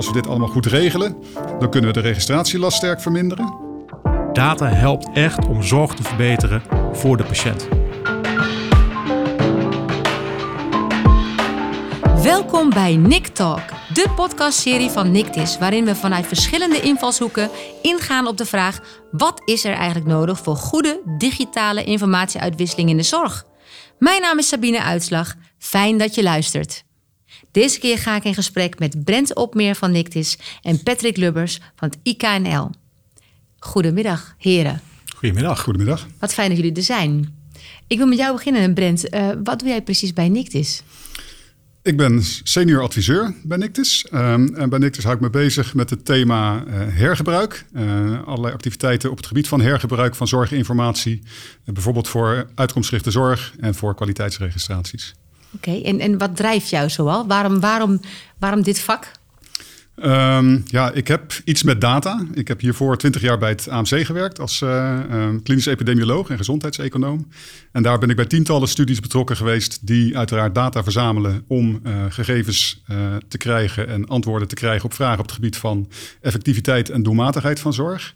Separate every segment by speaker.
Speaker 1: als we dit allemaal goed regelen, dan kunnen we de registratielast sterk verminderen.
Speaker 2: Data helpt echt om zorg te verbeteren voor de patiënt.
Speaker 3: Welkom bij Nick Talk, de podcastserie van Nictis, waarin we vanuit verschillende invalshoeken ingaan op de vraag: wat is er eigenlijk nodig voor goede digitale informatieuitwisseling in de zorg? Mijn naam is Sabine Uitslag. Fijn dat je luistert. Deze keer ga ik in gesprek met Brent Opmeer van Nictis en Patrick Lubbers van het IKNL. Goedemiddag, heren.
Speaker 2: Goedemiddag.
Speaker 1: Goedemiddag.
Speaker 3: Wat fijn dat jullie er zijn. Ik wil met jou beginnen, Brent. Uh, wat doe jij precies bij Nictis?
Speaker 1: Ik ben senior adviseur bij Nictis. Um, en bij Nictis hou ik me bezig met het thema uh, hergebruik. Uh, allerlei activiteiten op het gebied van hergebruik van zorginformatie. Uh, bijvoorbeeld voor uitkomstgerichte zorg en voor kwaliteitsregistraties.
Speaker 3: Oké, en, en wat drijft jou zoal? Waarom, waarom, waarom dit vak?
Speaker 1: Um, ja, ik heb iets met data. Ik heb hiervoor twintig jaar bij het AMC gewerkt als uh, klinisch epidemioloog en gezondheidseconoom. En daar ben ik bij tientallen studies betrokken geweest die uiteraard data verzamelen om uh, gegevens uh, te krijgen en antwoorden te krijgen op vragen op het gebied van effectiviteit en doelmatigheid van zorg.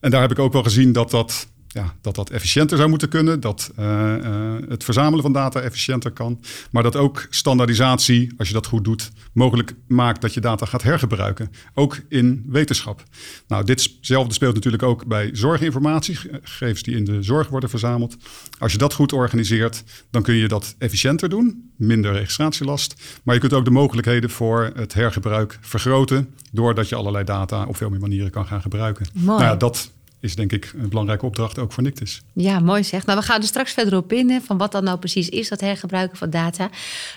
Speaker 1: En daar heb ik ook wel gezien dat dat ja, dat dat efficiënter zou moeten kunnen, dat uh, uh, het verzamelen van data efficiënter kan, maar dat ook standaardisatie, als je dat goed doet, mogelijk maakt dat je data gaat hergebruiken, ook in wetenschap. Nou, ditzelfde speelt natuurlijk ook bij zorginformatie, gegevens die in de zorg worden verzameld. Als je dat goed organiseert, dan kun je dat efficiënter doen, minder registratielast, maar je kunt ook de mogelijkheden voor het hergebruik vergroten, doordat je allerlei data op veel meer manieren kan gaan gebruiken.
Speaker 3: Mooi.
Speaker 1: Nou ja, dat is denk ik een belangrijke opdracht ook voor Nictis.
Speaker 3: Ja, mooi zeg. Nou, we gaan er straks verder op in, hè, van wat dat nou precies is, dat hergebruiken van data.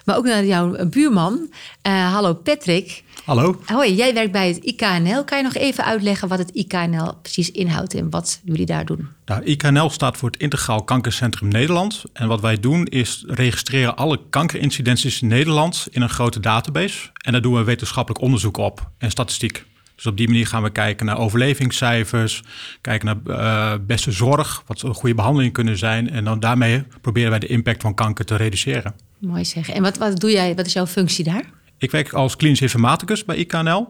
Speaker 3: Maar ook naar jouw buurman. Uh, hallo Patrick.
Speaker 2: Hallo.
Speaker 3: Hoi, jij werkt bij het IKNL. Kan je nog even uitleggen wat het IKNL precies inhoudt en wat jullie daar doen?
Speaker 2: Nou, IKNL staat voor het Integraal Kankercentrum Nederland. En wat wij doen is registreren alle kankerincidenties in Nederland in een grote database. En daar doen we wetenschappelijk onderzoek op en statistiek. Dus op die manier gaan we kijken naar overlevingscijfers, kijken naar uh, beste zorg, wat een goede behandeling kunnen zijn. En dan daarmee proberen wij de impact van kanker te reduceren.
Speaker 3: Mooi zeg. En wat, wat doe jij, wat is jouw functie daar?
Speaker 2: Ik werk als klinisch informaticus bij IKNL.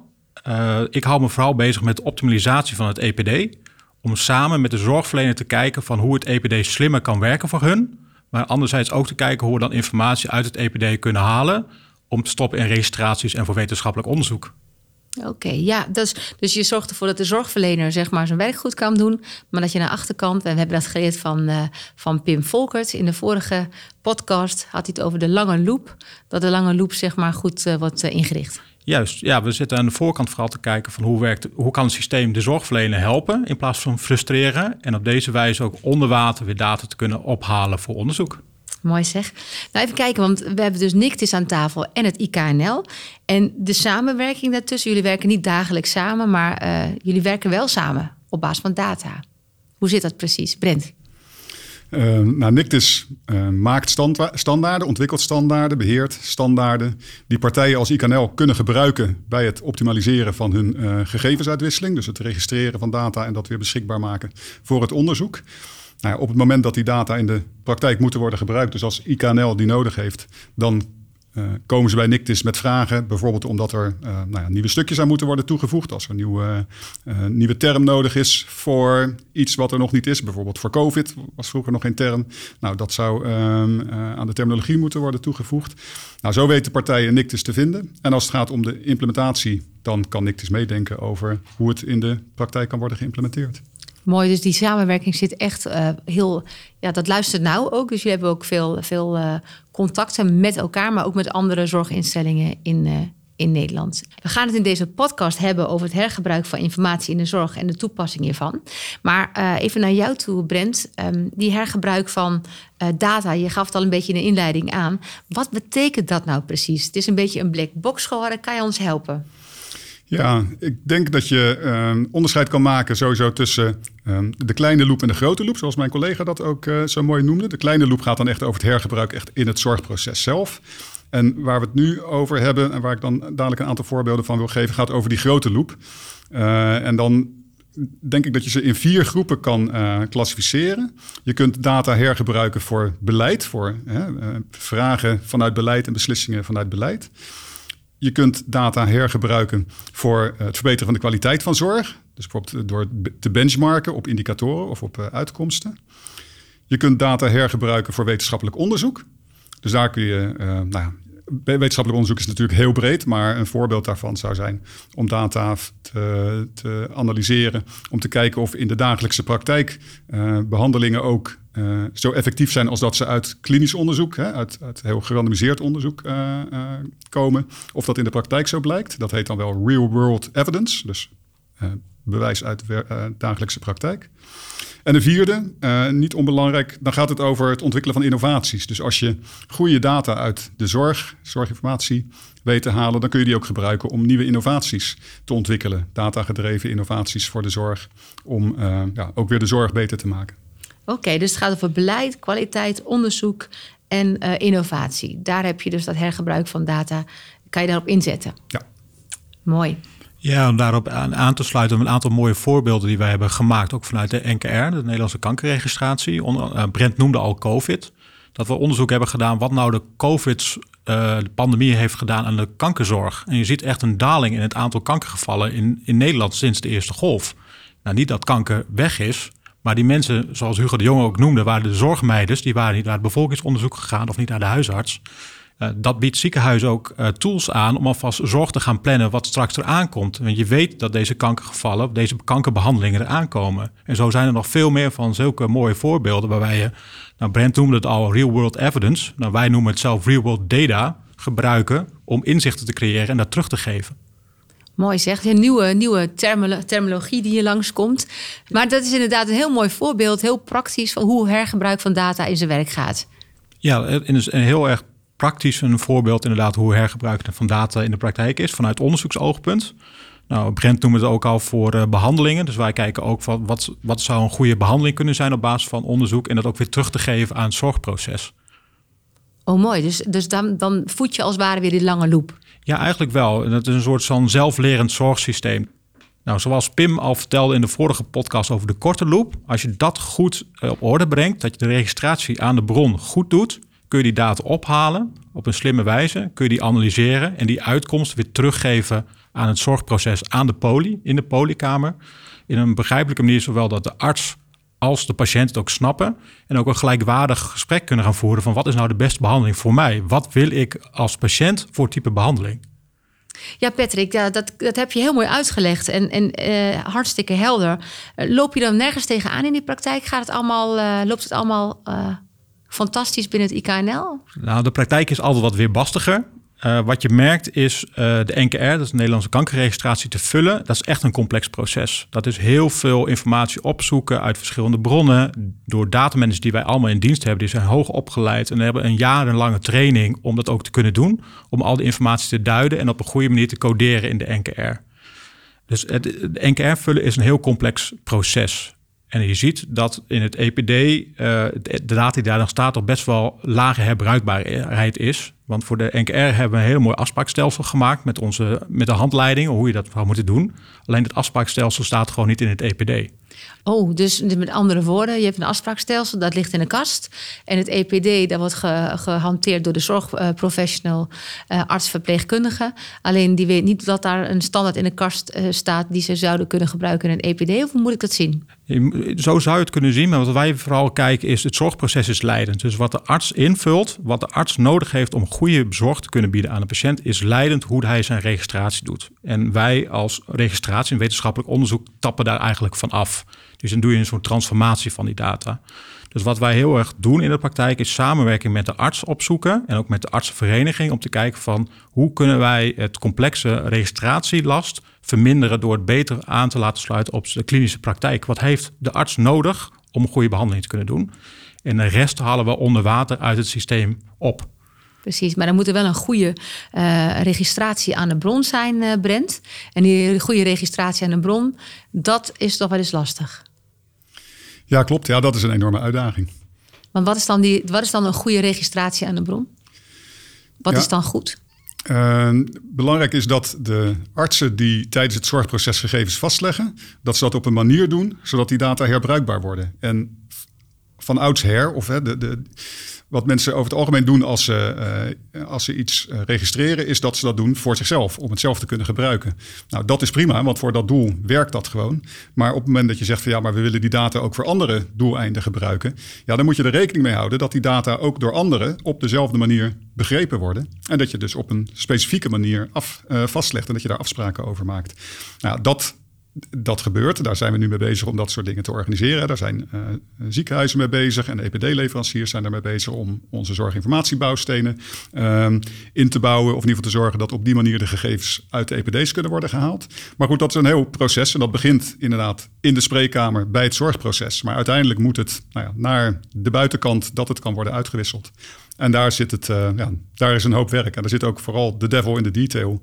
Speaker 2: Uh, ik hou me vooral bezig met de optimalisatie van het EPD. Om samen met de zorgverlener te kijken van hoe het EPD slimmer kan werken voor hun. Maar anderzijds ook te kijken hoe we dan informatie uit het EPD kunnen halen. Om te stoppen in registraties en voor wetenschappelijk onderzoek.
Speaker 3: Oké, ja, dus, dus je zorgt ervoor dat de zorgverlener zeg maar zijn werk goed kan doen, maar dat je naar de achterkant, en we hebben dat geleerd van, uh, van Pim Volkert in de vorige podcast, had hij het over de lange loop, dat de lange loop zeg maar goed uh, wordt uh, ingericht.
Speaker 2: Juist, ja, we zitten aan de voorkant vooral te kijken van hoe werkt, hoe kan het systeem de zorgverlener helpen in plaats van frustreren en op deze wijze ook onder water weer data te kunnen ophalen voor onderzoek.
Speaker 3: Mooi zeg. Nou, even kijken, want we hebben dus Nictis aan tafel en het IKNL. En de samenwerking daartussen, jullie werken niet dagelijks samen, maar uh, jullie werken wel samen op basis van data. Hoe zit dat precies? Brent?
Speaker 1: Uh, nou, Nictis uh, maakt standaarden, ontwikkelt standaarden, beheert standaarden die partijen als IKNL kunnen gebruiken bij het optimaliseren van hun gegevensuitwisseling. Dus het registreren van data en dat weer beschikbaar maken voor het onderzoek. Nou op het moment dat die data in de praktijk moeten worden gebruikt, dus als IKNL die nodig heeft, dan uh, komen ze bij Nictis met vragen. Bijvoorbeeld omdat er uh, nou ja, nieuwe stukjes aan moeten worden toegevoegd. Als er een nieuwe, uh, nieuwe term nodig is voor iets wat er nog niet is. Bijvoorbeeld voor COVID was vroeger nog geen term. Nou, dat zou ehm, aan de terminologie moeten worden toegevoegd. Nou, zo weten partijen Nictis te vinden. En als het gaat om de implementatie, dan kan Nictis meedenken over hoe het in de praktijk kan worden geïmplementeerd.
Speaker 3: Mooi, dus die samenwerking zit echt uh, heel. Ja, dat luistert nou ook. Dus jullie hebben ook veel, veel uh, contacten met elkaar, maar ook met andere zorginstellingen in, uh, in Nederland. We gaan het in deze podcast hebben over het hergebruik van informatie in de zorg en de toepassing hiervan. Maar even naar jou toe, Brent. Um, die hergebruik van data, je gaf het al een beetje in de inleiding aan. Wat betekent dat nou precies? Het is een beetje een black box geworden. Kan je ons helpen?
Speaker 1: Ja, ik denk dat je um, onderscheid kan maken sowieso tussen um, de kleine loop en de grote loop, zoals mijn collega dat ook uh, zo mooi noemde. De kleine loop gaat dan echt over het hergebruik echt in het zorgproces zelf. En waar we het nu over hebben, en waar ik dan dadelijk een aantal voorbeelden van wil geven, gaat over die grote loop. Uh, en dan denk ik dat je ze in vier groepen kan uh, klassificeren. Je kunt data hergebruiken voor beleid, voor vragen vanuit beleid en beslissingen vanuit beleid. Je kunt data hergebruiken voor het verbeteren van de kwaliteit van zorg. Dus bijvoorbeeld door te benchmarken op indicatoren of op uitkomsten. Je kunt data hergebruiken voor wetenschappelijk onderzoek. Dus daar kun je, nou, wetenschappelijk onderzoek is natuurlijk heel breed, maar een voorbeeld daarvan zou zijn om data te, te analyseren, om te kijken of in de dagelijkse praktijk uh, behandelingen ook uh, zo effectief zijn als dat ze uit klinisch onderzoek, hè, uit, heel gerandomiseerd onderzoek komen, of dat in de praktijk zo blijkt. Dat heet dan wel real-world evidence, dus bewijs uit dagelijkse praktijk. En de vierde, uh, niet onbelangrijk, dan gaat het over het ontwikkelen van innovaties. Dus als je goede data uit de zorg, zorginformatie weet te halen, dan kun je die ook gebruiken om nieuwe innovaties te ontwikkelen. Datagedreven innovaties voor de zorg, om uh, ja, ook weer de zorg beter te maken.
Speaker 3: Oké, dus het gaat over beleid, kwaliteit, onderzoek en uh, innovatie. Daar heb je dus dat hergebruik van data, kan je daarop inzetten.
Speaker 1: Ja.
Speaker 3: Mooi.
Speaker 2: Ja, om daarop aan, te sluiten, een aantal mooie voorbeelden die wij hebben gemaakt, ook vanuit de NKR, de Nederlandse kankerregistratie. Uh, Brent noemde al COVID. Dat we onderzoek hebben gedaan wat nou de COVID-pandemie uh, heeft gedaan aan de kankerzorg. En je ziet echt een daling in het aantal kankergevallen in, in Nederland sinds de eerste golf. Nou, niet dat kanker weg is, maar die mensen, zoals Hugo de Jonge ook noemde, waren de zorgmeiders, die waren niet naar het bevolkingsonderzoek gegaan of niet naar de huisarts. Uh, dat biedt ziekenhuizen ook uh, tools aan om alvast zorg te gaan plannen wat straks eraan komt. Want je weet dat deze kankergevallen, deze kankerbehandelingen eraan komen. En zo zijn er nog veel meer van zulke mooie voorbeelden waarbij je, nou Brent noemde het al real world evidence, nou wij noemen het zelf real world data, gebruiken om inzichten te creëren en dat terug te geven.
Speaker 3: Mooi zeg, een nieuwe, nieuwe terminologie die hier langskomt. Maar dat is inderdaad een heel mooi voorbeeld, heel praktisch van hoe hergebruik van data in zijn werk gaat.
Speaker 2: Ja, en is een heel erg praktisch een voorbeeld inderdaad hoe hergebruik van data in de praktijk is vanuit onderzoeksoogpunt. Nou, Brent noemde het ook al voor uh, behandelingen. Dus wij kijken ook van wat, wat zou een goede behandeling kunnen zijn op basis van onderzoek en dat ook weer terug te geven aan het zorgproces.
Speaker 3: Oh, mooi. Dus, dus dan, dan voed je als het ware weer die lange loop.
Speaker 2: Ja, eigenlijk wel. En het is een soort van zelflerend zorgsysteem. Nou, zoals Pim al vertelde in de vorige podcast over de korte loop, als je dat goed uh, op orde brengt, dat je de registratie aan de bron goed doet, kun je die data ophalen op een slimme wijze, kun je die analyseren en die uitkomst weer teruggeven aan het zorgproces aan de poli, in de polykamer. In een begrijpelijke manier, zowel dat de arts als de patiënt het ook snappen en ook een gelijkwaardig gesprek kunnen gaan voeren van wat is nou de beste behandeling voor mij? Wat wil ik als patiënt voor type behandeling?
Speaker 3: Ja, Patrick, ja, dat, dat heb je heel mooi uitgelegd en, en uh, hartstikke helder. loop je dan nergens tegenaan in die praktijk? Gaat het allemaal, uh, loopt het allemaal uh, fantastisch binnen het IKNL?
Speaker 2: Nou, de praktijk is altijd wat weerbastiger. Uh, wat je merkt is uh, de NKR, dat is de Nederlandse kankerregistratie, te vullen. Dat is echt een complex proces. Dat is heel veel informatie opzoeken uit verschillende bronnen. Door datamanagers die wij allemaal in dienst hebben, die zijn hoog opgeleid en hebben een jarenlange training om dat ook te kunnen doen. Om al die informatie te duiden en op een goede manier te coderen in de NKR. Dus het, de NKR vullen is een heel complex proces. En je ziet dat in het EPD uh, de data die daar nog staat toch best wel lage herbruikbaarheid is. Want voor de NKR hebben we een hele mooi afspraakstelsel gemaakt met, onze, met de handleiding, hoe je dat zou moeten doen. Alleen het afspraakstelsel staat gewoon niet in het EPD.
Speaker 3: Oh, dus met andere woorden, je hebt een afspraakstelsel, dat ligt in een kast. En het EPD, dat wordt ge, gehanteerd door de zorgprofessional, uh, arts, verpleegkundige. Alleen die weet niet dat daar een standaard in de kast uh, staat die ze zouden kunnen gebruiken in een EPD. Of hoe moet ik dat zien?
Speaker 2: Zo zou je het kunnen zien, maar wat wij vooral kijken is het zorgproces is leidend. Dus wat de arts invult, wat de arts nodig heeft om goede zorg te kunnen bieden aan de patiënt, is leidend hoe hij zijn registratie doet. En wij als registratie en wetenschappelijk onderzoek tappen daar eigenlijk van af. Dus dan doe je een soort transformatie van die data. Dus wat wij heel erg doen in de praktijk is samenwerking met de arts opzoeken en ook met de artsenvereniging om te kijken van hoe kunnen wij het complexe registratielast verminderen door het beter aan te laten sluiten op de klinische praktijk. Wat heeft de arts nodig om een goede behandeling te kunnen doen? En de rest halen we onder water uit het systeem op.
Speaker 3: Precies, maar dan moet er wel een goede uh, registratie aan de bron zijn, uh, Brent. En die goede registratie aan de bron, dat is toch wel eens lastig.
Speaker 1: Ja, klopt. Ja, dat is een enorme uitdaging.
Speaker 3: Want wat is dan, die, wat is dan een goede registratie aan de bron? Wat ja. is dan goed?
Speaker 1: Uh, belangrijk is dat de artsen die tijdens het zorgproces gegevens vastleggen, dat ze dat op een manier doen zodat die data herbruikbaar worden. En van oudsher, of hè, de, de, wat mensen over het algemeen doen als ze, eh, als ze iets eh, registreren, is dat ze dat doen voor zichzelf, om het zelf te kunnen gebruiken. Nou, dat is prima, want voor dat doel werkt dat gewoon. Maar op het moment dat je zegt van ja, maar we willen die data ook voor andere doeleinden gebruiken, ja, dan moet je er rekening mee houden dat die data ook door anderen op dezelfde manier begrepen worden. En dat je dus op een specifieke manier af, uh, vastlegt en dat je daar afspraken over maakt. Nou, dat dat gebeurt. Daar zijn we nu mee bezig om dat soort dingen te organiseren. Daar zijn uh, ziekenhuizen mee bezig en EPD-leveranciers zijn daarmee bezig om onze zorginformatiebouwstenen uh, in te bouwen. Of in ieder geval te zorgen dat op die manier de gegevens uit de EPD's kunnen worden gehaald. Maar goed, dat is een heel proces en dat begint inderdaad in de spreekkamer bij het zorgproces. Maar uiteindelijk moet het nou ja, naar de buitenkant dat het kan worden uitgewisseld. En daar zit het, uh, ja, daar is een hoop werk. En daar zit ook vooral de devil in de detail.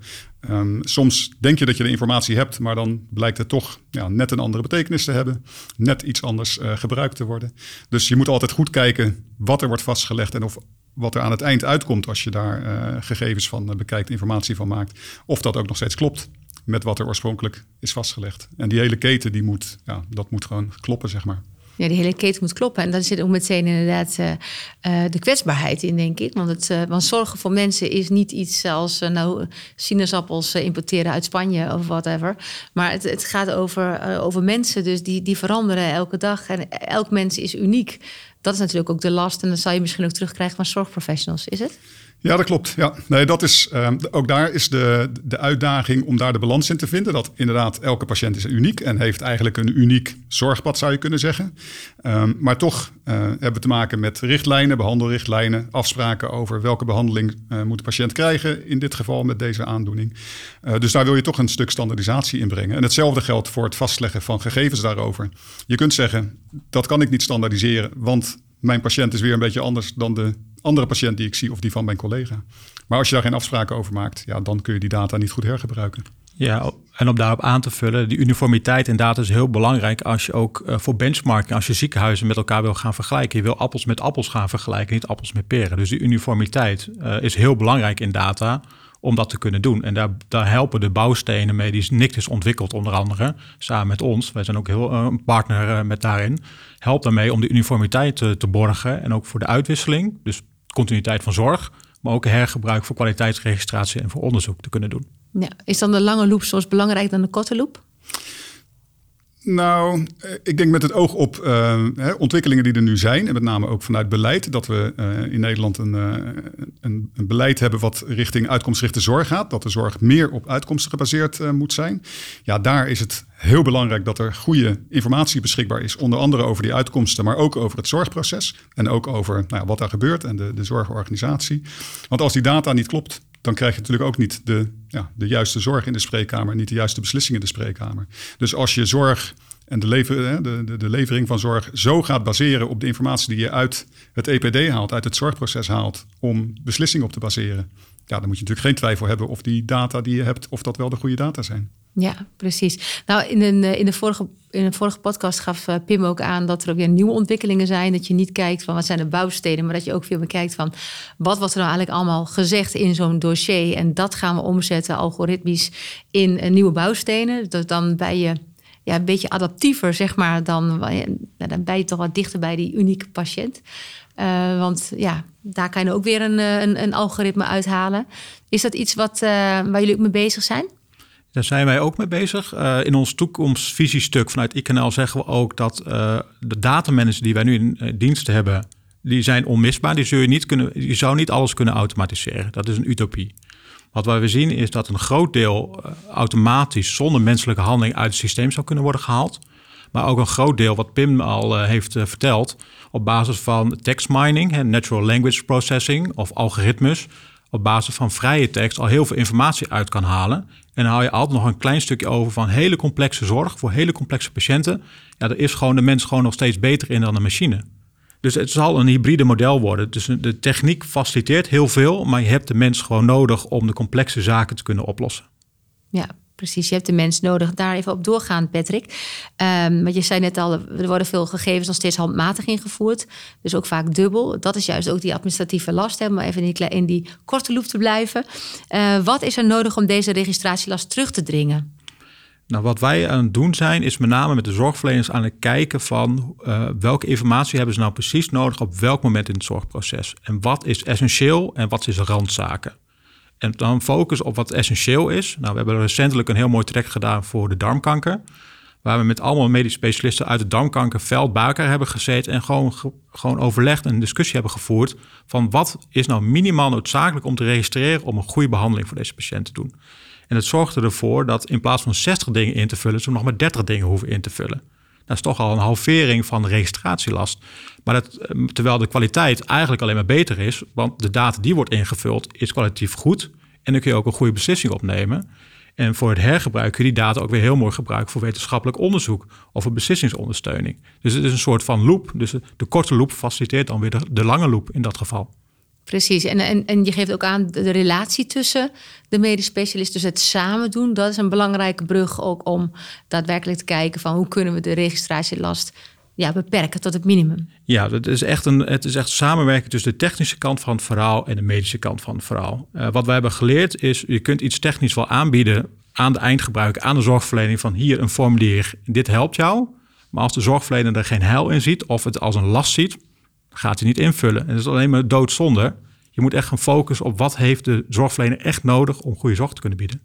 Speaker 1: Um, soms denk je dat je de informatie hebt, maar dan blijkt het toch ja, net een andere betekenis te hebben. Net iets anders uh, gebruikt te worden. Dus je moet altijd goed kijken wat er wordt vastgelegd en of wat er aan het eind uitkomt als je daar uh, gegevens van bekijkt, informatie van maakt. Of dat ook nog steeds klopt met wat er oorspronkelijk is vastgelegd. En die hele keten, die moet, ja, dat moet gewoon kloppen, zeg maar
Speaker 3: ja, die hele keten moet kloppen. En dan zit ook meteen inderdaad uh, uh, de kwetsbaarheid in, denk ik. Want, het, uh, want zorgen voor mensen is niet iets als nou, sinaasappels importeren uit Spanje of whatever. Maar het, het gaat over, over mensen, dus die, die veranderen elke dag. En elk mens is uniek. Dat is natuurlijk ook de last. En dan zal je misschien ook terugkrijgen van zorgprofessionals, is het?
Speaker 1: Ja, dat klopt. Ja. Nee, dat is, um, ook daar is de, de uitdaging om daar de balans in te vinden. Dat inderdaad elke patiënt is uniek en heeft eigenlijk een uniek zorgpad, zou je kunnen zeggen. Um, maar toch uh, hebben we te maken met richtlijnen, behandelrichtlijnen, afspraken over welke behandeling uh, moet de patiënt krijgen. In dit geval met deze aandoening. Uh, dus daar wil je toch een stuk standaardisatie in brengen. En hetzelfde geldt voor het vastleggen van gegevens daarover. Je kunt zeggen, dat kan ik niet standaardiseren, want mijn patiënt is weer een beetje anders dan de andere patiënt die ik zie of die van mijn collega. Maar als je daar geen afspraken over maakt, ja, dan kun je die data niet goed hergebruiken.
Speaker 2: Ja, en om daarop aan te vullen, die uniformiteit in data is heel belangrijk als je ook uh, voor benchmarking, als je ziekenhuizen met elkaar wil gaan vergelijken. Je wil appels met appels gaan vergelijken, niet appels met peren. Dus die uniformiteit uh, is heel belangrijk in data om dat te kunnen doen. En daar, daar helpen de bouwstenen mee die NICT is ontwikkeld, onder andere, samen met ons. Wij zijn ook heel uh, een partner met daarin. Helpt daarmee om de uniformiteit te, te borgen en ook voor de uitwisseling. Dus continuïteit van zorg, maar ook hergebruik voor kwaliteitsregistratie en voor onderzoek te kunnen doen.
Speaker 3: Ja, is dan de lange loop soms belangrijker dan de korte loop?
Speaker 1: Nou, eh, ik denk met het oog op uh, ontwikkelingen die er nu zijn, en met name ook vanuit beleid, dat we uh, in Nederland een, een, een, beleid hebben wat richting uitkomstgerichte zorg gaat, dat de zorg meer op uitkomsten gebaseerd moet zijn. Ja, daar is het heel belangrijk dat er goede informatie beschikbaar is, onder andere over die uitkomsten, maar ook over het zorgproces en ook over nou wat daar gebeurt en de, de zorgorganisatie. Want als die data niet klopt, dan krijg je natuurlijk ook niet de, ja, de juiste zorg in de spreekkamer, niet de juiste beslissingen in de spreekkamer. Dus als je zorg en de, lever, de, de, de, levering van zorg zo gaat baseren op de informatie die je uit het EPD haalt, uit het zorgproces haalt, om beslissingen op te baseren, ja, dan moet je natuurlijk geen twijfel hebben of die data die je hebt, of dat wel de goede data zijn.
Speaker 3: Ja, precies. Nou, in, een, in, de vorige, in een vorige podcast gaf uh, Pim ook aan dat er ook weer nieuwe ontwikkelingen zijn. Dat je niet kijkt van wat zijn de bouwsteden, maar dat je ook veel bekijkt van wat wordt er nou eigenlijk allemaal gezegd in zo'n dossier. En dat gaan we omzetten algoritmisch in uh, nieuwe bouwstenen. Dus dan ben je ja, een beetje adaptiever, zeg maar, dan, nou, dan ben je toch wat dichter bij die unieke patiënt. Want ja, daar kan je ook weer een, een, een algoritme uithalen. Is dat iets wat, waar jullie ook mee bezig zijn?
Speaker 2: Daar zijn wij ook mee bezig. Uh, in ons toekomstvisiestuk vanuit IKNL zeggen we ook dat uh, de datamanagers die wij nu in uh, dienst hebben, die zijn onmisbaar. Die zul je, niet kunnen, je zou niet alles kunnen automatiseren. Dat is een utopie. Wat wij zien is dat een groot deel automatisch zonder menselijke handeling uit het systeem zou kunnen worden gehaald. Maar ook een groot deel, wat Pim al heeft verteld, op basis van text mining, natural language processing of algoritmes, op basis van vrije tekst al heel veel informatie uit kan halen. En dan haal je altijd nog een klein stukje over van hele complexe zorg voor hele complexe patiënten. Ja, daar is gewoon de mens gewoon nog steeds beter in dan de machine. Dus het zal een hybride model worden. Dus de techniek faciliteert heel veel, maar je hebt de mens gewoon nodig om de complexe zaken te kunnen oplossen.
Speaker 3: Ja, precies. Je hebt de mens nodig. Daar even op doorgaan, Patrick. Um, want je zei net al, er worden veel gegevens nog steeds handmatig ingevoerd. Dus ook vaak dubbel. Dat is juist ook die administratieve last. Hè, om even in die, die korte loop te blijven. Uh, wat is er nodig om deze registratielast terug te dringen?
Speaker 2: Nou, wat wij aan het doen zijn, is met name met de zorgverleners aan het kijken van uh, welke informatie hebben ze nou precies nodig op welk moment in het zorgproces. En wat is essentieel en wat is randzaken. En dan focus op wat essentieel is. Nou, we hebben recentelijk een heel mooi traject gedaan voor de darmkanker. Waar we met allemaal medisch specialisten uit het darmkankerveld bij elkaar hebben gezeten. En gewoon, gewoon overlegd en discussie hebben gevoerd. Van wat is nou minimaal noodzakelijk om te registreren om een goede behandeling voor deze patiënt te doen. En het zorgde ervoor dat in plaats van 60 dingen in te vullen, ze nog maar 30 dingen hoeven in te vullen. Dat is toch al een halvering van de registratielast. Maar dat, eh, terwijl de kwaliteit eigenlijk alleen maar beter is, want de data die wordt ingevuld is kwalitatief goed. En dan kun je ook een goede beslissing opnemen. En voor het hergebruik kun je die data ook weer heel mooi gebruiken voor wetenschappelijk onderzoek of voor beslissingsondersteuning. Dus het is een soort van loop. Dus de korte loop faciliteert dan weer de, de lange loop in dat geval.
Speaker 3: Precies, en, en, je geeft ook aan de relatie tussen de medisch specialist, dus het samen doen, dat is een belangrijke brug ook om daadwerkelijk te kijken van hoe kunnen we de registratielast ja, beperken tot het minimum.
Speaker 2: Ja, het is, echt een, het is echt samenwerken tussen de technische kant van het verhaal en de medische kant van het verhaal. Uh, wat wij hebben geleerd is, je kunt iets technisch wel aanbieden aan de eindgebruiker, aan de zorgverlening van hier een formulier, dit helpt jou. Maar als de zorgverlener er geen heil in ziet of het als een last ziet, gaat hij niet invullen. En dat is alleen maar doodzonde. Je moet echt gaan focussen op wat heeft de zorgverlener echt nodig om goede zorg te kunnen bieden.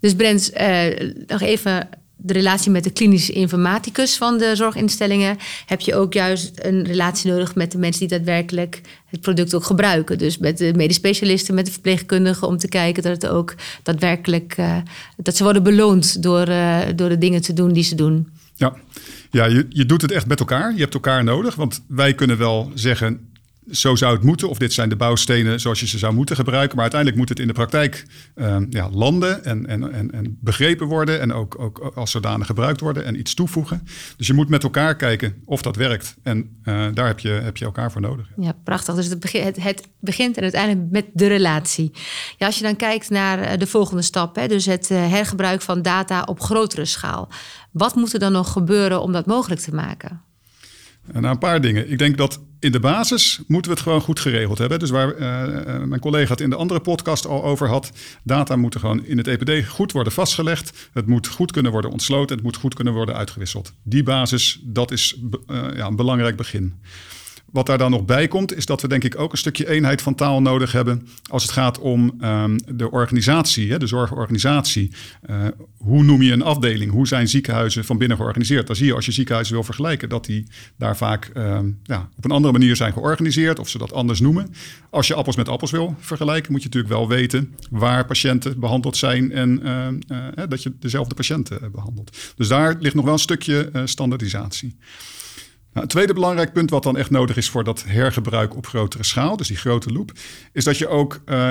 Speaker 3: Dus Brent, uh, nog even de relatie met de klinische informaticus van de zorginstellingen. Heb je ook juist een relatie nodig met de mensen die daadwerkelijk het product ook gebruiken. Dus met de medisch specialisten, met de verpleegkundigen, om te kijken dat het ook daadwerkelijk uh, dat ze worden beloond door, uh, door de dingen te doen die ze doen.
Speaker 1: Ja, ja je, je doet het echt met elkaar. Je hebt elkaar nodig. Want wij kunnen wel zeggen, zo zou het moeten, of dit zijn de bouwstenen zoals je ze zou moeten gebruiken. Maar uiteindelijk moet het in de praktijk uh, ja, landen en, en, en, en, begrepen worden. En ook, ook als zodanig gebruikt worden en iets toevoegen. Dus je moet met elkaar kijken of dat werkt. En uh, daar heb je, heb je elkaar voor nodig.
Speaker 3: Ja, prachtig. Dus het, begint, het, het begint en uiteindelijk met de relatie. Ja, als je dan kijkt naar eh, de volgende stap, hè, dus het uh, hergebruik van data op grotere schaal. Wat moet er dan nog gebeuren om dat mogelijk te maken?
Speaker 1: Nou, een paar dingen. Ik denk dat in de basis moeten we het gewoon goed geregeld hebben. Dus waar uh, mijn collega het in de andere podcast al over had. Data moeten gewoon in het EPD goed worden vastgelegd. Het moet goed kunnen worden ontsloten. Het moet goed kunnen worden uitgewisseld. Die basis, dat is ja, een belangrijk begin. Wat daar dan nog bij komt, is dat we denk ik ook een stukje eenheid van taal nodig hebben als het gaat om um, de organisatie, hè, de zorgorganisatie. Uh, hoe noem je een afdeling? Hoe zijn ziekenhuizen van binnen georganiseerd? Dan zie je als je ziekenhuizen wil vergelijken dat die daar vaak um, ja, op een andere manier zijn georganiseerd of ze dat anders noemen. Als je appels met appels wil vergelijken, moet je natuurlijk wel weten waar patiënten behandeld zijn en uh, uh, dat je dezelfde patiënten behandelt. Dus daar ligt nog wel een stukje standaardisatie. Nou, tweede belangrijk punt wat dan echt nodig is voor dat hergebruik op grotere schaal, dus die grote loop, is dat je ook uh,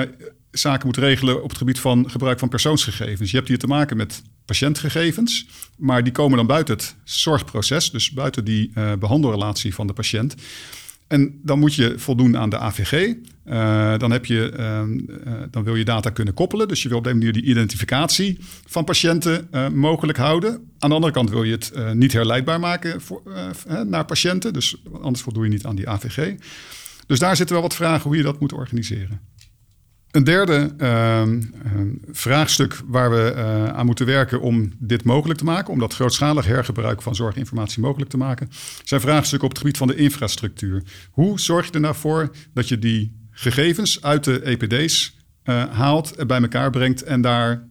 Speaker 1: zaken moet regelen op het gebied van gebruik van persoonsgegevens. Je hebt hier te maken met patiëntgegevens, maar die komen dan buiten het zorgproces, dus buiten die uh, behandelrelatie van de patiënt. En dan moet je voldoen aan de AVG. Uh, dan, heb je, uh, dan wil je data kunnen koppelen. Dus je wil op die manier die identificatie van patiënten uh, mogelijk houden. Aan de andere kant wil je het niet herleidbaar maken voor, naar patiënten. Dus anders voldoe je niet aan die AVG. Dus daar zitten wel wat vragen hoe je dat moet organiseren. Een derde uh, vraagstuk waar we uh, aan moeten werken om dit mogelijk te maken, om dat grootschalig hergebruik van zorginformatie mogelijk te maken, zijn vraagstukken op het gebied van de infrastructuur. Hoe zorg je er nou voor dat je die gegevens uit de EPD's uh, haalt, bij elkaar brengt en daar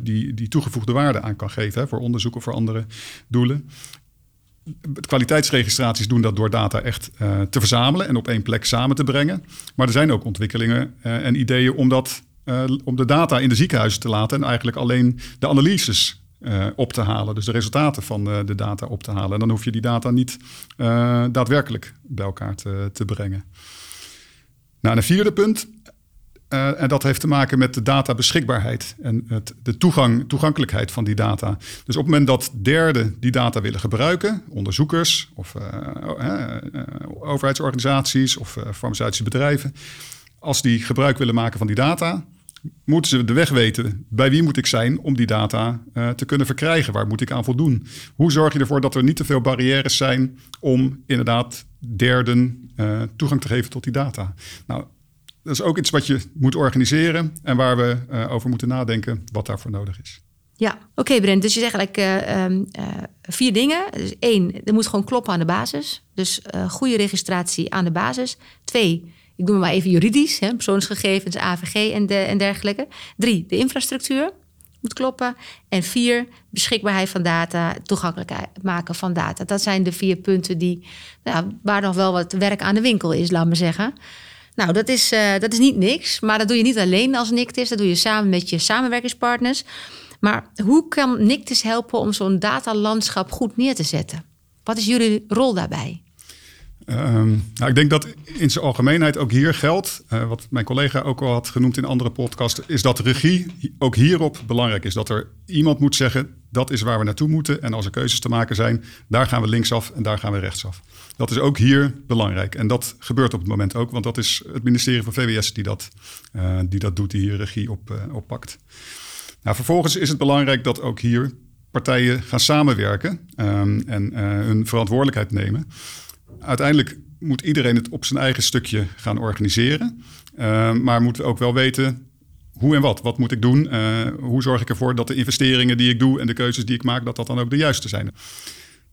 Speaker 1: die, die toegevoegde waarde aan kan geven voor onderzoek of voor andere doelen? Kwaliteitsregistraties doen dat door data echt uh, te verzamelen en op één plek samen te brengen. Maar er zijn ook ontwikkelingen uh, en ideeën om, dat, uh, om de data in de ziekenhuizen te laten en eigenlijk alleen de analyses op te halen. Dus de resultaten van de data op te halen. En dan hoef je die data niet daadwerkelijk bij elkaar te, te brengen. Nou, een vierde punt. Uh, en dat heeft te maken met de databeschikbaarheid en het, de toegang, toegankelijkheid van die data. Dus op het moment dat derden die data willen gebruiken, onderzoekers of uh, uh, overheidsorganisaties of farmaceutische bedrijven, als die gebruik willen maken van die data, moeten ze de weg weten. Bij wie moet ik zijn om die data te kunnen verkrijgen? Waar moet ik aan voldoen? Hoe zorg je ervoor dat er niet te veel barrières zijn om inderdaad derden toegang te geven tot die data? Nou, dat is ook iets wat je moet organiseren en waar we uh, over moeten nadenken wat daarvoor nodig is.
Speaker 3: Ja, oké Brent. Dus je zegt eigenlijk uh, uh, vier dingen. Dus één, er moet gewoon kloppen aan de basis. Dus goede registratie aan de basis. Twee, ik doe maar even juridisch, hè, persoonsgegevens, AVG en, en dergelijke. Drie, de infrastructuur moet kloppen. En vier, beschikbaarheid van data, toegankelijkheid maken van data. Dat zijn de vier punten die, nou, waar nog wel wat werk aan de winkel is, laat me zeggen. Nou, dat is, uh, dat is niet niks, maar dat doe je niet alleen als NICTIS. Dat doe je samen met je samenwerkingspartners. Maar hoe kan NICTIS helpen om zo'n datalandschap goed neer te zetten? Wat is jullie rol daarbij?
Speaker 1: Um, nou, ik denk dat in zijn algemeenheid ook hier geldt, uh, wat mijn collega ook al had genoemd in andere podcasts, is dat regie ook hierop belangrijk is. Dat er iemand moet zeggen, dat is waar we naartoe moeten. En als er keuzes te maken zijn, daar gaan we linksaf en daar gaan we rechtsaf. Dat is ook hier belangrijk. En dat gebeurt op het moment ook, want dat is het ministerie van VWS die dat, uh, die dat doet, die hier regie op, uh, oppakt. Nou, vervolgens is het belangrijk dat ook hier partijen gaan samenwerken um, en hun verantwoordelijkheid nemen uiteindelijk moet iedereen het op zijn eigen stukje gaan organiseren. Uh, maar moeten ook wel weten hoe en wat. Wat moet ik doen? Hoe zorg ik ervoor dat de investeringen die ik doe en de keuzes die ik maak, dat dat dan ook de juiste zijn?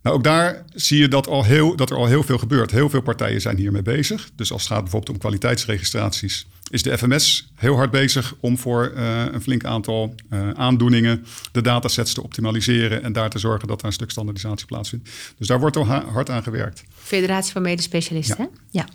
Speaker 1: Nou, ook daar zie je dat, al heel, dat er al heel veel gebeurt. Heel veel partijen zijn hiermee bezig. Dus als het gaat bijvoorbeeld om kwaliteitsregistraties, is de FMS heel hard bezig om voor uh, een flink aantal uh, aandoeningen de datasets te optimaliseren en daar te zorgen dat er een stuk standaardisatie plaatsvindt. Dus daar wordt al hard aan gewerkt.
Speaker 3: Federatie van Medespecialisten, ja.
Speaker 1: ja.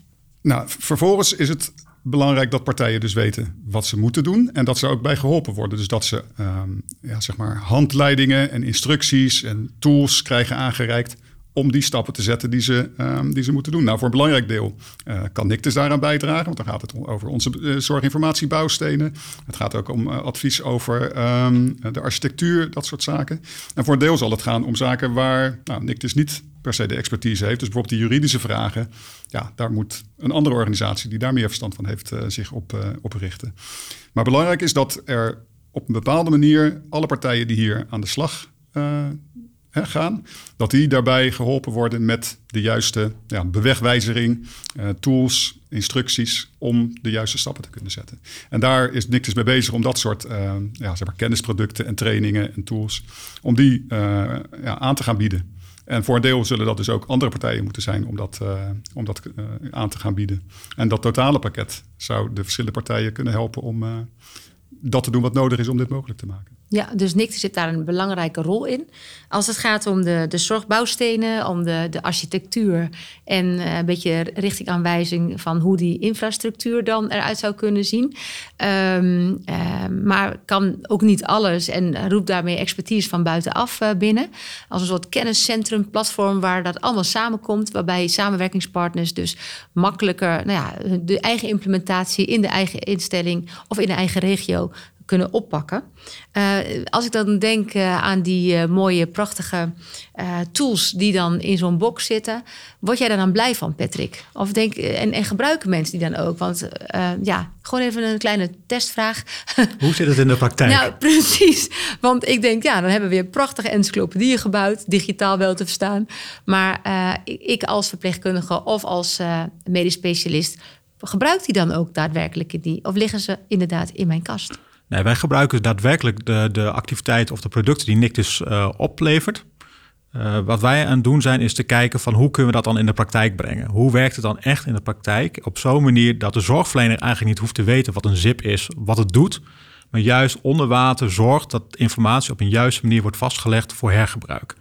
Speaker 1: Nou, vervolgens is het belangrijk dat partijen dus weten wat ze moeten doen en dat ze ook bij geholpen worden. Dus dat ze um, ja, zeg maar handleidingen en instructies en tools krijgen aangereikt om die stappen te zetten die ze, um, die ze moeten doen. Nou, voor een belangrijk deel uh, kan NICTIS daaraan bijdragen, want dan gaat het over onze uh, zorginformatiebouwstenen. Het gaat ook om uh, advies over um, de architectuur, dat soort zaken. En voor een deel zal het gaan om zaken waar nou, NICTIS niet per se de expertise heeft. Dus bijvoorbeeld die juridische vragen, ja, daar moet een andere organisatie die daar meer verstand van heeft zich op, op richten. Maar belangrijk is dat er op een bepaalde manier alle partijen die hier aan de slag hè, gaan, dat die daarbij geholpen worden met de juiste ja, bewegwijzering, uh, tools, instructies om de juiste stappen te kunnen zetten. En daar is Nictus mee bezig om dat soort uh, ja, zeg maar kennisproducten en trainingen en tools, om die uh, ja, aan te gaan bieden. En voor een deel zullen dat dus ook andere partijen moeten zijn om dat, om dat aan te gaan bieden. En dat totale pakket zou de verschillende partijen kunnen helpen om dat te doen wat nodig is om dit mogelijk te maken.
Speaker 3: Ja, dus NICT zit daar een belangrijke rol in. Als het gaat om de, de zorgbouwstenen, om de, de architectuur en uh, een beetje richtingaanwijzing van hoe die infrastructuur dan eruit zou kunnen zien. Um, uh, maar kan ook niet alles en roept daarmee expertise van buitenaf uh, binnen. Als een soort kenniscentrum, platform waar dat allemaal samenkomt, waarbij samenwerkingspartners dus makkelijker nou ja, de eigen implementatie in de eigen instelling of in de eigen regio kunnen oppakken. Uh, als ik dan denk uh, aan die uh, mooie, prachtige tools die dan in zo'n box zitten, word jij daar dan blij van, Patrick? Of denk, en, en gebruiken mensen die dan ook? Want ja, gewoon even een kleine testvraag.
Speaker 2: Hoe zit het in de praktijk?
Speaker 3: nou, precies. Want ik denk, ja, dan hebben we weer prachtige encyclopedieën gebouwd, digitaal wel te verstaan. Maar ik als verpleegkundige of als medisch specialist, gebruikt die dan ook daadwerkelijk in die? Of liggen ze inderdaad in mijn kast?
Speaker 2: Nee, wij gebruiken daadwerkelijk de, de activiteit of de producten die Nictus uh, oplevert. Uh, wat wij aan het doen zijn, is te kijken van hoe kunnen we dat dan in de praktijk brengen? Hoe werkt het dan echt in de praktijk? Op zo'n manier dat de zorgverlener eigenlijk niet hoeft te weten wat een zip is, wat het doet. Maar juist onder water zorgt dat informatie op een juiste manier wordt vastgelegd voor hergebruik.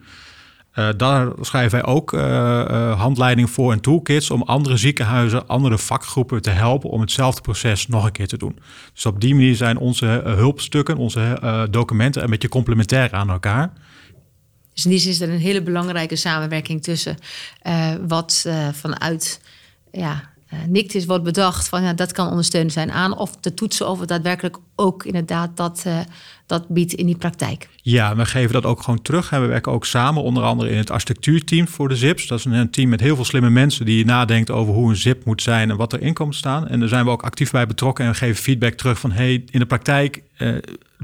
Speaker 2: Uh, daar schrijven wij ook uh, uh, handleidingen voor en toolkits om andere ziekenhuizen, andere vakgroepen te helpen om hetzelfde proces nog een keer te doen. Dus op die manier zijn onze hulpstukken, onze documenten een beetje complementair aan elkaar.
Speaker 3: Dus in die zin is er een hele belangrijke samenwerking tussen wat vanuit ja, uh, NICTIS wordt bedacht van ja, dat kan ondersteunend zijn aan of te toetsen of het daadwerkelijk ook inderdaad dat, uh, dat biedt in die praktijk.
Speaker 2: Ja, we geven dat ook gewoon terug. En we werken ook samen, onder andere in het architectuurteam voor de ZIPs. Dat is een team met heel veel slimme mensen die nadenkt over hoe een ZIP moet zijn en wat erin komt staan. En daar zijn we ook actief bij betrokken en we geven feedback terug van hey, in de praktijk uh,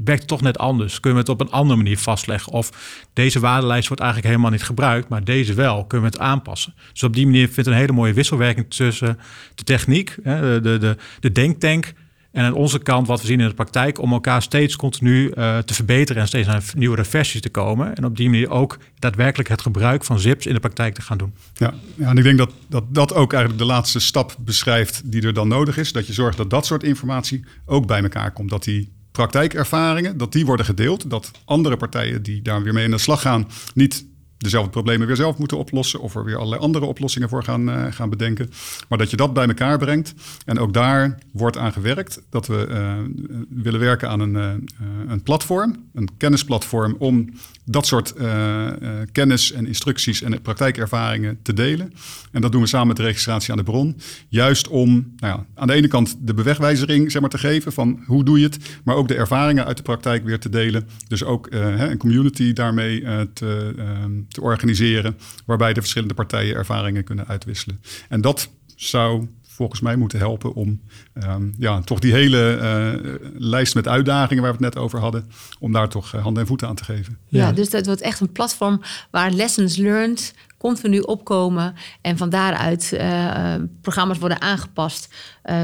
Speaker 2: werkt het toch net anders. Kunnen we het op een andere manier vastleggen? Of deze waardelijst wordt eigenlijk helemaal niet gebruikt, maar deze wel. Kunnen we het aanpassen? Dus op die manier vindt een hele mooie wisselwerking tussen de techniek, de, de, de denktank En aan onze kant, wat we zien in de praktijk, om elkaar steeds continu uh, te verbeteren en steeds naar nieuwere versies te komen. En op die manier ook daadwerkelijk het gebruik van zips in de praktijk te gaan doen.
Speaker 1: Ja, ja en ik denk dat, dat dat ook eigenlijk de laatste stap beschrijft die er dan nodig is. Dat je zorgt dat dat soort informatie ook bij elkaar komt. Dat die praktijkervaringen, dat die worden gedeeld. Dat andere partijen die daar weer mee in de slag gaan, niet dezelfde problemen weer zelf moeten oplossen of er weer allerlei andere oplossingen voor gaan, uh, gaan bedenken. Maar dat je dat bij elkaar brengt. En ook daar wordt aan gewerkt dat we uh, willen werken aan een, uh, een platform, een kennisplatform om dat soort kennis en instructies en praktijkervaringen te delen. En dat doen we samen met de registratie aan de bron. Juist om nou ja, aan de ene kant de bewegwijzering zeg maar, te geven van hoe doe je het, maar ook de ervaringen uit de praktijk weer te delen. Dus ook een community daarmee te te organiseren, waarbij de verschillende partijen ervaringen kunnen uitwisselen. En dat zou volgens mij moeten helpen om um, ja, toch die hele uh, lijst met uitdagingen waar we het net over hadden, om daar toch uh, handen en voeten aan te geven.
Speaker 3: Ja, dus dat wordt echt een platform waar lessons learned continu opkomen en van daaruit uh, programma's worden aangepast,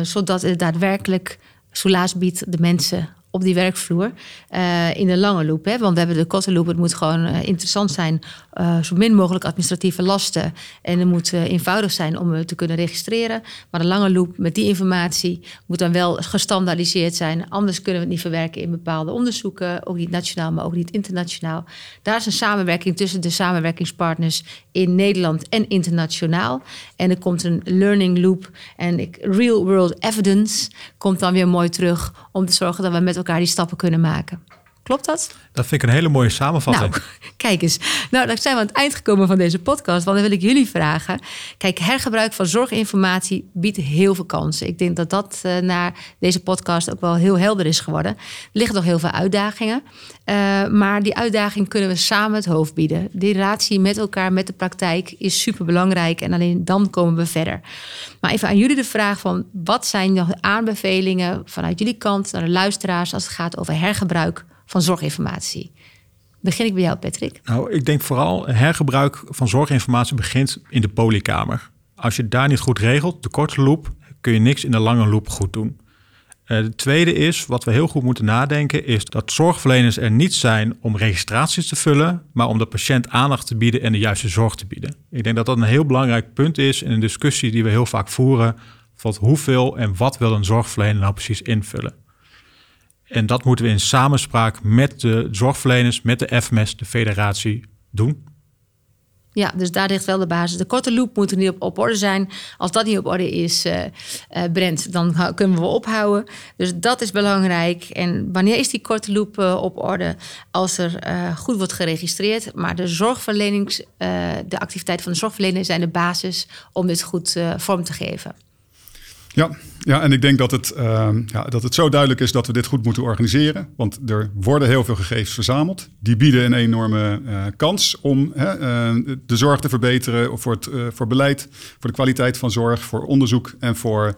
Speaker 3: zodat het daadwerkelijk soelaas biedt de mensen op die werkvloer uh, in de lange loop. Hè? Want we hebben de korte loop. Het moet gewoon uh, interessant zijn. Uh, zo min mogelijk administratieve lasten. En het moet eenvoudig zijn om te kunnen registreren. Maar de lange loop met die informatie moet dan wel gestandaardiseerd zijn. Anders kunnen we het niet verwerken in bepaalde onderzoeken. Ook niet nationaal, maar ook niet internationaal. Daar is een samenwerking tussen de samenwerkingspartners in Nederland en internationaal. En er komt een learning loop en real world evidence komt dan weer mooi terug om te zorgen dat we met elkaar die stappen kunnen maken. Klopt dat?
Speaker 2: Dat vind ik een hele mooie samenvatting.
Speaker 3: Nou, kijk eens. Nou, dan zijn we aan het eind gekomen van deze podcast. Want dan wil ik jullie vragen. Kijk, hergebruik van zorginformatie biedt heel veel kansen. Ik denk dat dat uh, na deze podcast ook wel heel helder is geworden. Er liggen nog heel veel uitdagingen. Uh, maar die uitdaging kunnen we samen het hoofd bieden. Die relatie met elkaar, met de praktijk, is super belangrijk. En alleen dan komen we verder. Maar even aan jullie de vraag van... wat zijn nog aanbevelingen vanuit jullie kant naar de luisteraars... als het gaat over hergebruik van zorginformatie. Begin ik bij jou, Patrick?
Speaker 2: Nou, ik denk vooral hergebruik van zorginformatie begint in de polykamer. Als je daar niet goed regelt, de korte loop, kun je niks in de lange loop goed doen. Uh, de tweede is, wat we heel goed moeten nadenken, is dat zorgverleners er niet zijn om registraties te vullen, maar om de patiënt aandacht te bieden en de juiste zorg te bieden. Ik denk dat dat een heel belangrijk punt is in een discussie die we heel vaak voeren, van hoeveel en wat wil een zorgverlener nou precies invullen. En dat moeten we in samenspraak met de zorgverleners, met de FMS, de federatie, doen.
Speaker 3: Ja, dus daar ligt wel de basis. De korte loop moet er niet op, orde zijn. Als dat niet op orde is, uh, Brent, dan kunnen we ophouden. Dus dat is belangrijk. En wanneer is die korte loop uh, op orde? Als er goed wordt geregistreerd. Maar de zorgverlenings, de activiteiten van de zorgverlener zijn de basis om dit goed vorm te geven.
Speaker 1: Ja, ja, en ik denk dat het, uh, ja, dat het zo duidelijk is dat we dit goed moeten organiseren. Want er worden heel veel gegevens verzameld. Die bieden een enorme uh, kans om uh, de zorg te verbeteren voor, het, eh, voor beleid, voor de kwaliteit van zorg, voor onderzoek en voor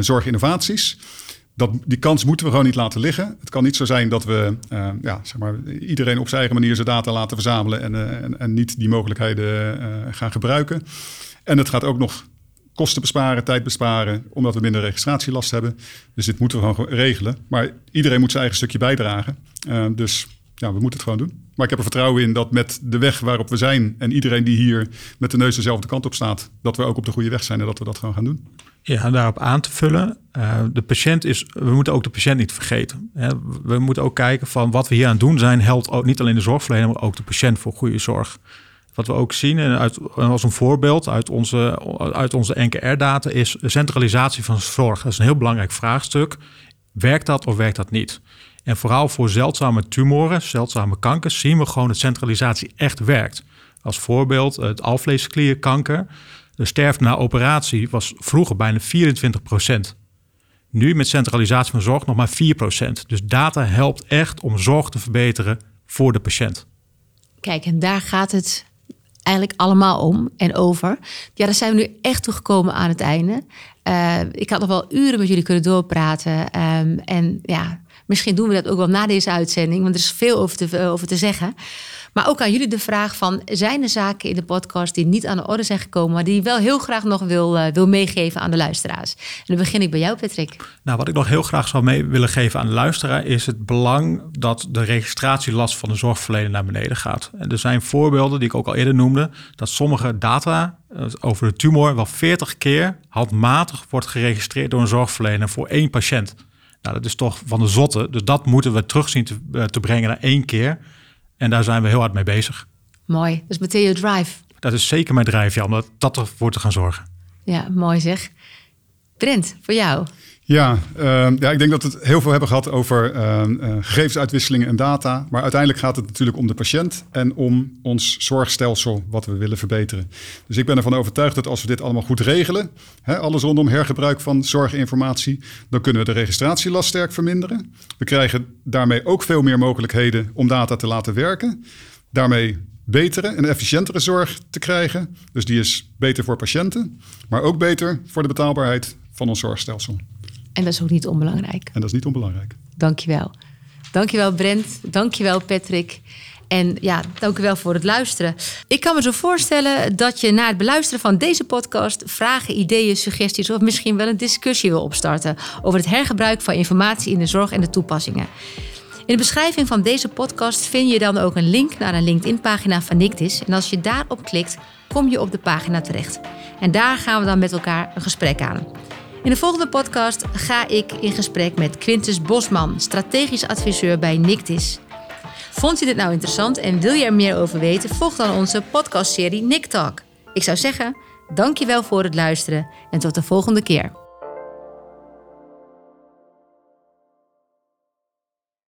Speaker 1: zorginnovaties. Dat, die kans moeten we gewoon niet laten liggen. Het kan niet zo zijn dat we ja, zeg maar, iedereen op zijn eigen manier zijn data laten verzamelen en, en, en niet die mogelijkheden gaan gebruiken. En het gaat ook nog kosten besparen, tijd besparen, omdat we minder registratielast hebben. Dus dit moeten we gewoon regelen. Maar iedereen moet zijn eigen stukje bijdragen. Uh, dus ja, we moeten het gewoon doen. Maar ik heb er vertrouwen in dat met de weg waarop we zijn en iedereen die hier met de neus dezelfde kant op staat, dat we ook op de goede weg zijn en dat we dat gewoon gaan doen.
Speaker 2: Ja, daarop aan te vullen. Uh, de patiënt is, we moeten ook de patiënt niet vergeten. We moeten ook kijken van wat we hier aan doen zijn, helpt ook niet alleen de zorgverlener, maar ook de patiënt voor goede zorg. Wat we ook zien, en uit, als een voorbeeld uit onze, uit onze NKR-data, is centralisatie van zorg. Dat is een heel belangrijk vraagstuk. Werkt dat of werkt dat niet? En vooral voor zeldzame tumoren, zeldzame kankers, zien we gewoon dat centralisatie echt werkt. Als voorbeeld het alvleesklierkanker. De sterfte na operatie was vroeger bijna 24 procent. Nu met centralisatie van zorg nog maar 4 procent. Dus data helpt echt om zorg te verbeteren voor de patiënt.
Speaker 3: Kijk, en daar gaat het eigenlijk allemaal om en over. Ja, daar zijn we nu echt toegekomen aan het einde. Uh, ik had nog wel uren met jullie kunnen doorpraten. Um, en ja, Misschien doen we dat ook wel na deze uitzending, want er is veel over te, over te zeggen. Maar ook aan jullie de vraag van, zijn er zaken in de podcast die niet aan de orde zijn gekomen, maar die je wel heel graag nog wil, uh, wil meegeven aan de luisteraars? En dan begin ik bij jou, Patrick.
Speaker 2: Nou, wat ik nog heel graag zou mee willen geven aan de luisteraar is het belang dat de registratielast van de zorgverlener naar beneden gaat. En er zijn voorbeelden die ik ook al eerder noemde, dat sommige data eh, over de tumor wel 40 keer handmatig wordt geregistreerd door een zorgverlener voor één patiënt. Nou, dat is toch van de zotte. Dus dat moeten we terugzien te, eh, te brengen naar één keer. En daar zijn we heel hard mee bezig.
Speaker 3: Mooi. Dat is meteen je drive.
Speaker 2: Dat is zeker mijn drive, ja, om dat ervoor te gaan zorgen.
Speaker 3: Ja, mooi zeg. Brent, voor jou.
Speaker 1: Ja, uh, ja, ik denk dat we het heel veel hebben gehad over uh, uh, gegevensuitwisselingen en data. Maar uiteindelijk gaat het natuurlijk om de patiënt en om ons zorgstelsel wat we willen verbeteren. Dus ik ben ervan overtuigd dat als we dit allemaal goed regelen, hè, alles rondom hergebruik van zorginformatie, dan kunnen we de registratielast sterk verminderen. We krijgen daarmee ook veel meer mogelijkheden om data te laten werken. Daarmee betere en efficiëntere zorg te krijgen. Dus die is beter voor patiënten, maar ook beter voor de betaalbaarheid van ons zorgstelsel.
Speaker 3: En dat is ook niet onbelangrijk.
Speaker 1: En dat is niet onbelangrijk.
Speaker 3: Dankjewel. Dankjewel Brent. Dankjewel Patrick. En ja, dank u wel voor het luisteren. Ik kan me zo voorstellen dat je na het beluisteren van deze podcast vragen, ideeën, suggesties of misschien wel een discussie wil opstarten over het hergebruik van informatie in de zorg en de toepassingen. In de beschrijving van deze podcast vind je dan ook een link naar een LinkedIn-pagina van Nictis. En als je daarop klikt, kom je op de pagina terecht. En daar gaan we dan met elkaar een gesprek aan. In de volgende podcast ga ik in gesprek met Quintus Bosman, strategisch adviseur bij Nictis. Vond je dit nou interessant en wil je er meer over weten? Volg dan onze podcastserie Nick Talk. Ik zou zeggen, dankjewel voor het luisteren en tot de volgende keer.